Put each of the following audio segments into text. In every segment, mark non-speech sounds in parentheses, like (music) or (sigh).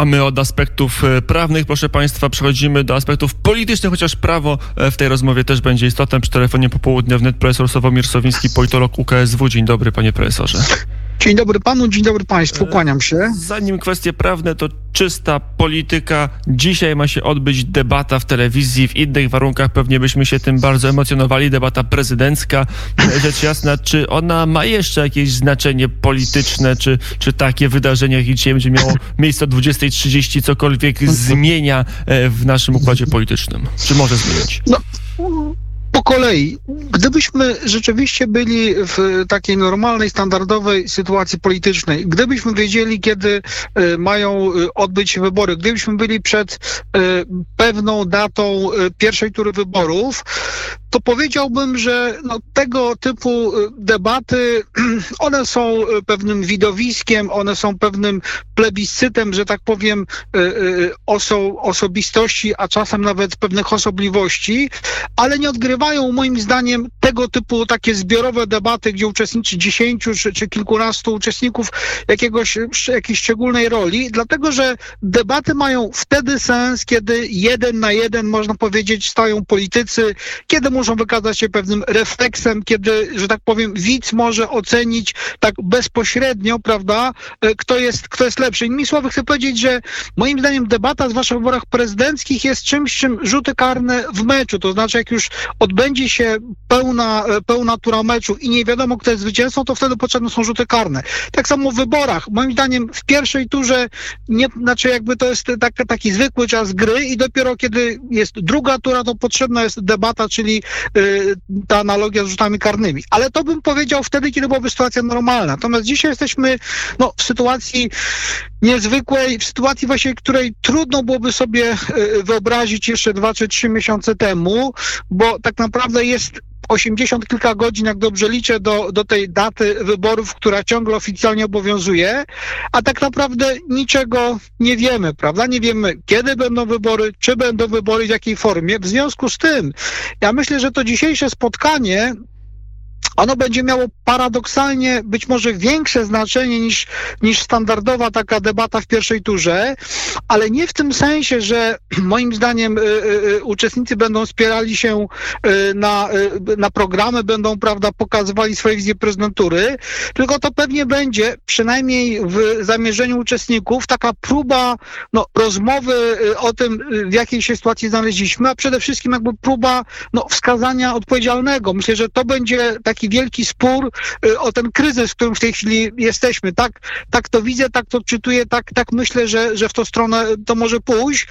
A my od aspektów e, prawnych, proszę Państwa, przechodzimy do aspektów politycznych, chociaż prawo e, w tej rozmowie też będzie istotne. Przy telefonie popołudniowym profesor Sławomir Sowiński, politolog UKSW. Dzień dobry, panie profesorze. Dzień dobry panu, dzień dobry państwu, kłaniam się. Zanim kwestie prawne, to czysta polityka. Dzisiaj ma się odbyć debata w telewizji. W innych warunkach pewnie byśmy się tym bardzo emocjonowali. Debata prezydencka. (laughs) Rzecz jasna, czy ona ma jeszcze jakieś znaczenie polityczne, czy, czy takie wydarzenie, jakie dzisiaj będzie miało miejsce o 20.30, cokolwiek zmienia e, w naszym układzie politycznym? Czy może zmienić? No po kolei. Gdybyśmy rzeczywiście byli w takiej normalnej, standardowej sytuacji politycznej, gdybyśmy wiedzieli, kiedy e, mają e, odbyć się wybory, gdybyśmy byli przed e, pewną datą pierwszej tury wyborów, to powiedziałbym, że no, tego typu debaty, (clears throat) one są pewnym widowiskiem, one są pewnym plebiscytem, że tak powiem, oso osobistości, a czasem nawet pewnych osobliwości, ale nie odgrywają moim zdaniem tego typu takie zbiorowe debaty, gdzie uczestniczy dziesięciu czy, czy kilkunastu uczestników jakiegoś, jakiejś szczególnej roli, dlatego że debaty mają wtedy sens, kiedy jeden na jeden, można powiedzieć, stają politycy, kiedy muszą wykazać się pewnym refleksem, kiedy, że tak powiem, widz może ocenić tak bezpośrednio, prawda, e, kto jest, kto jest lepszy. Innymi słowy, chcę powiedzieć, że moim zdaniem debata, zwłaszcza w wyborach prezydenckich, jest czymś, czym rzuty karne w meczu. To znaczy, jak już odbędzie się pełna, e, pełna tura meczu i nie wiadomo, kto jest zwycięzcą, to wtedy potrzebne są rzuty karne. Tak samo w wyborach. Moim zdaniem w pierwszej turze, nie, znaczy jakby to jest tak, taki zwykły czas gry i dopiero kiedy jest druga tura, to potrzebna jest debata, czyli ta analogia z rzutami karnymi. Ale to bym powiedział wtedy, kiedy byłaby sytuacja normalna. Natomiast dzisiaj jesteśmy no, w sytuacji niezwykłej, w sytuacji właśnie, której trudno byłoby sobie y, wyobrazić jeszcze dwa czy trzy miesiące temu, bo tak naprawdę jest 80 kilka godzin, jak dobrze liczę, do, do tej daty wyborów, która ciągle oficjalnie obowiązuje, a tak naprawdę niczego nie wiemy, prawda? Nie wiemy, kiedy będą wybory, czy będą wybory, w jakiej formie. W związku z tym, ja myślę, że to dzisiejsze spotkanie ono będzie miało paradoksalnie być może większe znaczenie niż, niż standardowa taka debata w pierwszej turze, ale nie w tym sensie, że (clears throat) moim zdaniem y, y, y uczestnicy będą spierali się y, na, y, na programy, będą prawda, pokazywali swoje wizje prezydentury, tylko to pewnie będzie, przynajmniej w zamierzeniu uczestników, taka próba no, rozmowy y, o tym, w jakiej się sytuacji znaleźliśmy, a przede wszystkim jakby próba no, wskazania odpowiedzialnego. Myślę, że to będzie taki wielki spór y, o ten kryzys, w którym w tej chwili jesteśmy. Tak, tak to widzę, tak to czytuję, tak, tak myślę, że, że w tą stronę to może pójść.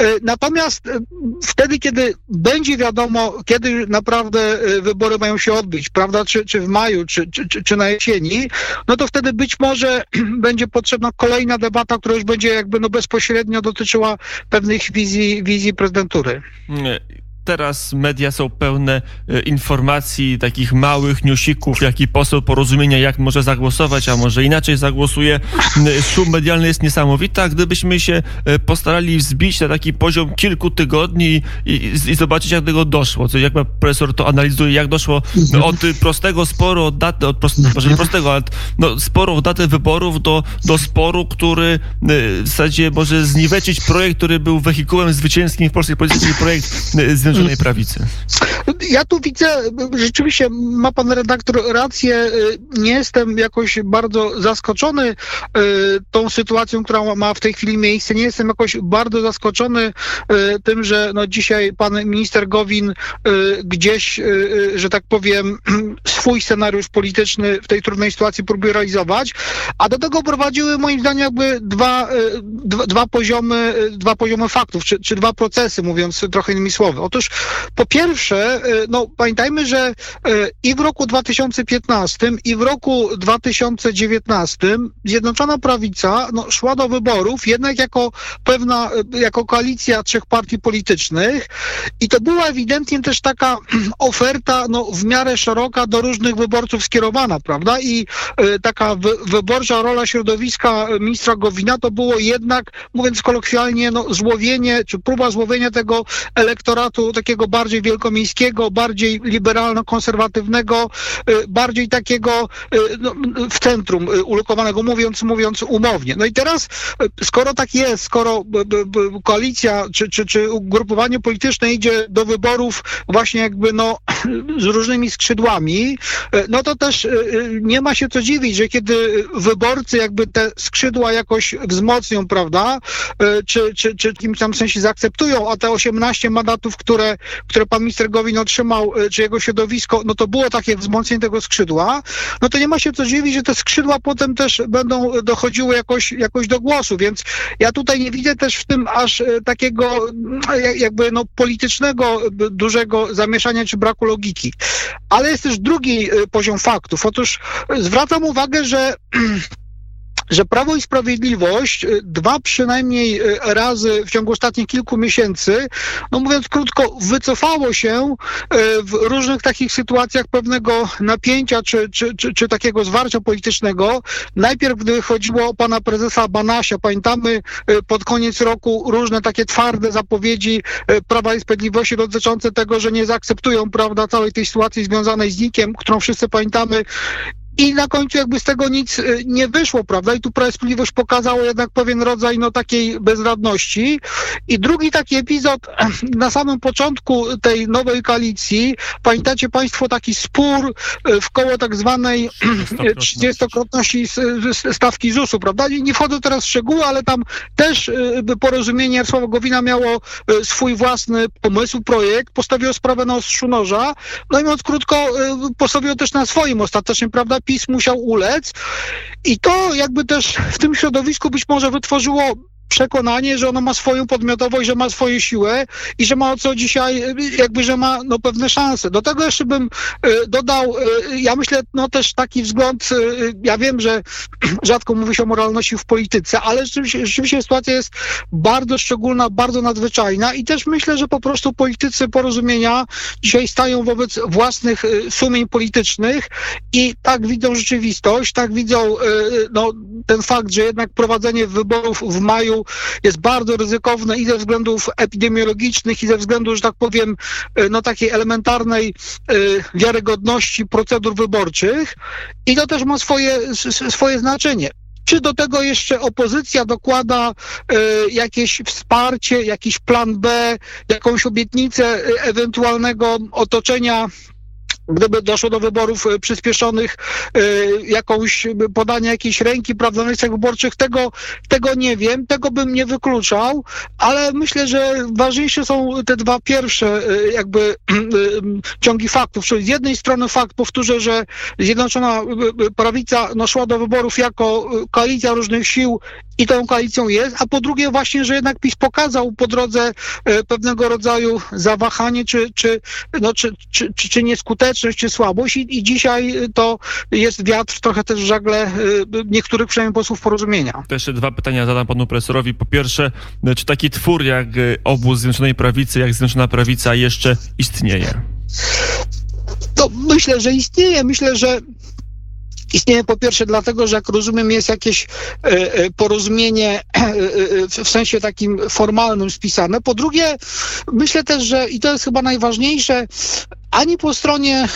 Y, natomiast y, wtedy, kiedy będzie wiadomo, kiedy naprawdę wybory mają się odbyć, prawda, czy, czy w maju, czy, czy, czy na jesieni, no to wtedy być może (clears throat) będzie potrzebna kolejna debata, która już będzie jakby no bezpośrednio dotyczyła pewnych wizji, wizji prezydentury. Nie teraz media są pełne e, informacji, takich małych newsików, jaki poseł porozumienia, jak może zagłosować, a może inaczej zagłosuje. Szum medialny jest niesamowity, a gdybyśmy się e, postarali wzbić na taki poziom kilku tygodni i, i, zobaczyć, jak do tego doszło, co jak profesor to analizuje, jak doszło od prostego sporu, od daty, od prost, może nie prostego, ale no, sporu od daty wyborów do, do sporu, który e, w zasadzie może zniweczyć projekt, który był wehikułem zwycięskim w polskiej polityce, projekt związany Zjednoczonej Prawicy? Ja tu widzę, rzeczywiście ma pan redaktor rację, nie jestem jakoś bardzo zaskoczony y, tą sytuacją, która ma w tej chwili miejsce. Nie jestem jakoś bardzo zaskoczony y, tym, że no dzisiaj pan minister Gowin y, gdzieś, że tak powiem, (clears throat) swój scenariusz polityczny w tej trudnej sytuacji próbuje realizować, a do tego prowadziły moim zdaniem jakby dwa, dwa, dwa poziomy, dwa poziomy faktów, czy, czy dwa procesy, mówiąc trochę innymi słowy. Otóż po pierwsze, y, no pamiętajmy, że y, i w roku 2015 i w roku 2019 Zjednoczona Prawica no, szła do wyborów jednak jako pewna, y, jako koalicja trzech partii politycznych i to była ewidentnie też taka (clears throat) oferta no, w miarę szeroka do różnych wyborców skierowana, prawda? I taka wy, wyborcza rola środowiska ministra Gowina to było jednak, mówiąc kolokwialnie, no, złowienie, czy próba złowienia tego elektoratu takiego bardziej wielkomiejskiego, bardziej liberalno-konserwatywnego, bardziej takiego no, w centrum ulokowanego, mówiąc, mówiąc umownie. No i teraz, skoro tak jest, skoro koalicja czy, czy, czy ugrupowanie polityczne idzie do wyborów właśnie jakby no (clears throat) z różnymi skrzydłami, no to też nie ma się co dziwić, że kiedy wyborcy jakby te skrzydła jakoś wzmocnią, prawda, czy, czy, czy w jakimś tam sensie zaakceptują, a te 18 mandatów, które, które pan minister Gowin otrzymał, czy jego środowisko, no to było takie wzmocnienie tego skrzydła, no to nie ma się co dziwić, że te skrzydła potem też będą dochodziły jakoś, jakoś do głosu, więc ja tutaj nie widzę też w tym aż e, takiego jakby no politycznego dużego zamieszania czy braku logiki. Ale jest też drugi e, poziom faktów. Otóż zwracam uwagę, że (clears throat) że Prawo i Sprawiedliwość y, dwa przynajmniej y, razy w ciągu ostatnich kilku miesięcy, no mówiąc krótko, wycofało się y, w różnych takich sytuacjach pewnego napięcia czy, czy, czy, czy takiego zwarcia politycznego. Najpierw, gdy chodziło o pana prezesa Banasia, pamiętamy pod koniec roku różne takie twarde zapowiedzi Prawa i Sprawiedliwości dotyczące tego, że nie zaakceptują, prawda, całej tej sytuacji związanej z Nikiem, którą wszyscy pamiętamy i na końcu jakby z tego nic y, nie wyszło, prawda? I tu Prawo Sprawiedliwość pokazało jednak pewien rodzaj no takiej bezradności. I drugi taki epizod (clears throat) na samym początku tej nowej koalicji, pamiętacie Państwo taki spór y, w koło tak zwanej (clears throat) 30-krotności stawki ZUS-u, prawda? Nie wchodzę teraz w szczegóły, ale tam też y, porozumienie Jarosława Gowina miało swój własny pomysł, projekt, postawiło sprawę na ostrzu noża, no i mówiąc krótko, postawiło też na swoim ostatecznie, prawda? PiS musiał ulec. I to jakby też w tym środowisku być może wytworzyło przekonanie, że ono ma swoją podmiotowość, że ma swoją siłę i że ma o co dzisiaj, jakby, że ma no, pewne szanse. Do tego jeszcze bym y, dodał, y, ja myślę, no też taki wzgląd, ja wiem, że (clears throat) rzadko mówi się o moralności w polityce, ale rzeczywiście, rzeczywiście sytuacja jest bardzo szczególna, bardzo nadzwyczajna i też myślę, że po prostu politycy porozumienia dzisiaj stają wobec własnych sumień politycznych i tak widzą rzeczywistość, tak widzą no, ten fakt, że jednak prowadzenie wyborów w maju jest bardzo ryzykowne i ze względów epidemiologicznych, i ze względu, że tak powiem, e, no takiej elementarnej e, wiarygodności procedur wyborczych. I to też ma swoje, swoje znaczenie. Czy do tego jeszcze opozycja dokłada y, jakieś wsparcie, jakiś plan B, jakąś obietnicę ewentualnego otoczenia gdyby doszło do wyborów e, przyspieszonych, e, jakąś podania jakiejś ręki prawda, wyborczych, tego, tego nie wiem, tego bym nie wykluczał, ale myślę, że ważniejsze są te dwa pierwsze e, jakby (clears throat) ciągi faktów, czyli z jednej strony fakt, powtórzę, że Zjednoczona Prawica no, szła do wyborów jako koalicja różnych sił i tą koalicją jest, a po drugie właśnie, że jednak PiS pokazał po drodze pewnego rodzaju zawahanie, czy, czy, no, czy, czy, czy, czy nieskuteczność, skuteczność czy słabość i, i dzisiaj to jest wiatr trochę też w żagle y, niektórych przynajmniej posłów porozumienia. To jeszcze dwa pytania zadam panu profesorowi. Po pierwsze, czy taki twór jak y, obóz Zjednoczonej Prawicy, jak Zjednoczona Prawica jeszcze istnieje? To myślę, że istnieje. Myślę, że Istnieje po pierwsze dlatego, że jak rozumiem jest jakieś e, e, porozumienie e, w sensie takim formalnym spisane. Po drugie, myślę też, że i to jest chyba najważniejsze, ani po stronie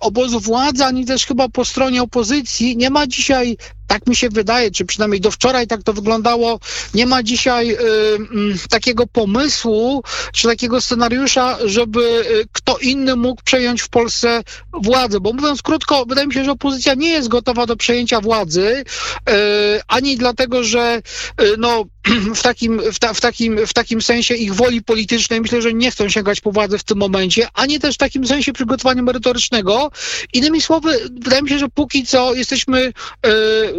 obozu władzy, ani też chyba po stronie opozycji. Nie ma dzisiaj tak mi się wydaje, czy przynajmniej do wczoraj tak to wyglądało, nie ma dzisiaj y, y, takiego pomysłu, czy takiego scenariusza, żeby y, kto inny mógł przejąć w Polsce władzę. Bo mówiąc krótko, wydaje mi się, że opozycja nie jest gotowa do przejęcia władzy, y, ani dlatego, że y, no, (clears throat) w takim, w, ta, w, takim, w takim sensie ich woli politycznej myślę, że nie chcą sięgać po władzę w tym momencie, ani też w takim sensie przygotowania merytorycznego. Innymi słowy, wydaje mi się, że póki co jesteśmy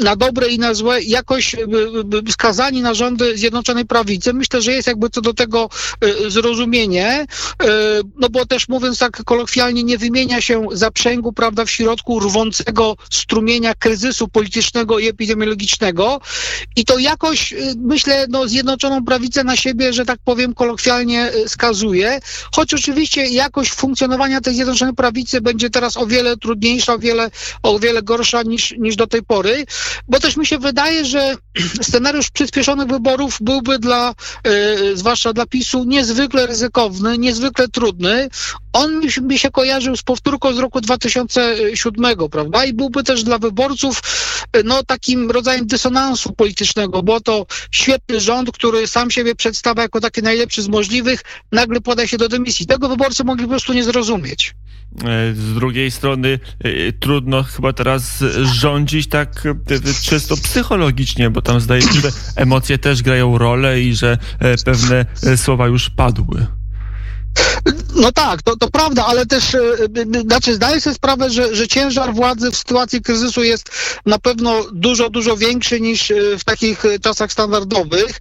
na dobre i na złe jakoś skazani na rządy Zjednoczonej Prawicy. Myślę, że jest jakby co do tego e, zrozumienie, e, no bo też mówiąc tak kolokwialnie, nie wymienia się zaprzęgu, prawda, w środku rwącego strumienia kryzysu politycznego i epidemiologicznego. I to jakoś, e, myślę, no Zjednoczoną Prawicę na siebie, że tak powiem, kolokwialnie skazuje, choć oczywiście jakość funkcjonowania tej Zjednoczonej Prawicy będzie teraz o wiele trudniejsza, o wiele, o wiele gorsza niż, niż do tej pory bo też mi się wydaje, że scenariusz przyspieszonych wyborów byłby dla, y, zwłaszcza dla PiSu, niezwykle ryzykowny, niezwykle trudny. On mi się, kojarzył z powtórką z roku 2007, prawda? I byłby też dla wyborców no, takim rodzajem dysonansu politycznego, bo to świetny rząd, który sam siebie przedstawia jako taki najlepszy z możliwych, nagle poda się do dymisji. Tego wyborcy mogli po prostu nie zrozumieć. E, z drugiej strony e, trudno chyba teraz rządzić tak e, czysto psychologicznie, bo tam zdaje się, że emocje też grają rolę i że pewne słowa już padły. No tak, to, to prawda, ale też e, znaczy zdaję sobie sprawę, że, że ciężar władzy w sytuacji kryzysu jest na pewno dużo, dużo większy niż e, w takich e, czasach standardowych.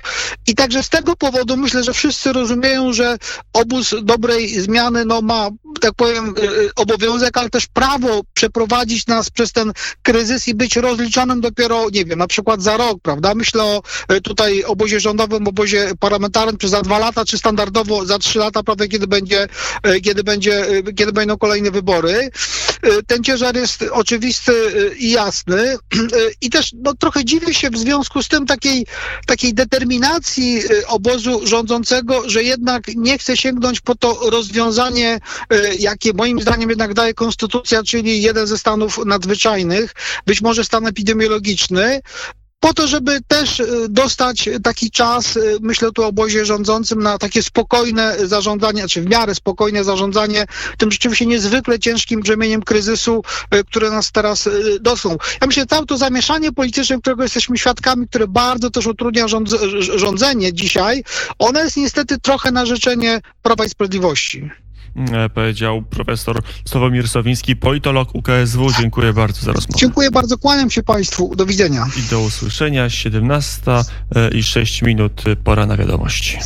I także z tego powodu myślę, że wszyscy rozumieją, że obóz dobrej zmiany no, ma, tak powiem, obowiązek, ale też prawo przeprowadzić nas przez ten kryzys i być rozliczonym dopiero, nie wiem, na przykład za rok, prawda? Myślę o tutaj obozie rządowym, obozie parlamentarnym, czy za dwa lata, czy standardowo za trzy lata, prawda, kiedy będzie E, kiedy, będzie, e, kiedy będą kolejne wybory. E, ten ciężar jest oczywisty i jasny i też no, trochę dziwię się w związku z tym takiej, takiej determinacji obozu rządzącego, że jednak nie chce sięgnąć po to rozwiązanie, jakie moim zdaniem jednak daje konstytucja, czyli jeden ze stanów nadzwyczajnych, być może stan epidemiologiczny, po to, żeby też y, dostać taki czas, y, myślę tu o obozie rządzącym, na takie spokojne zarządzanie, czy w miarę spokojne zarządzanie tym rzeczywiście niezwykle ciężkim brzemieniem kryzysu, y, które nas teraz dotknął. Ja myślę, całe to zamieszanie polityczne, którego jesteśmy świadkami, które bardzo też utrudnia rządz rządzenie dzisiaj, ono jest niestety trochę na życzenie Prawa i Sprawiedliwości. E, powiedział profesor Sławomir Sowiński, politolog UKSW. Dziękuję bardzo za rozmowę. Dziękuję bardzo, kłaniam się Państwu. Do widzenia. I do usłyszenia. 17 e, i 6 minut. Pora na wiadomości.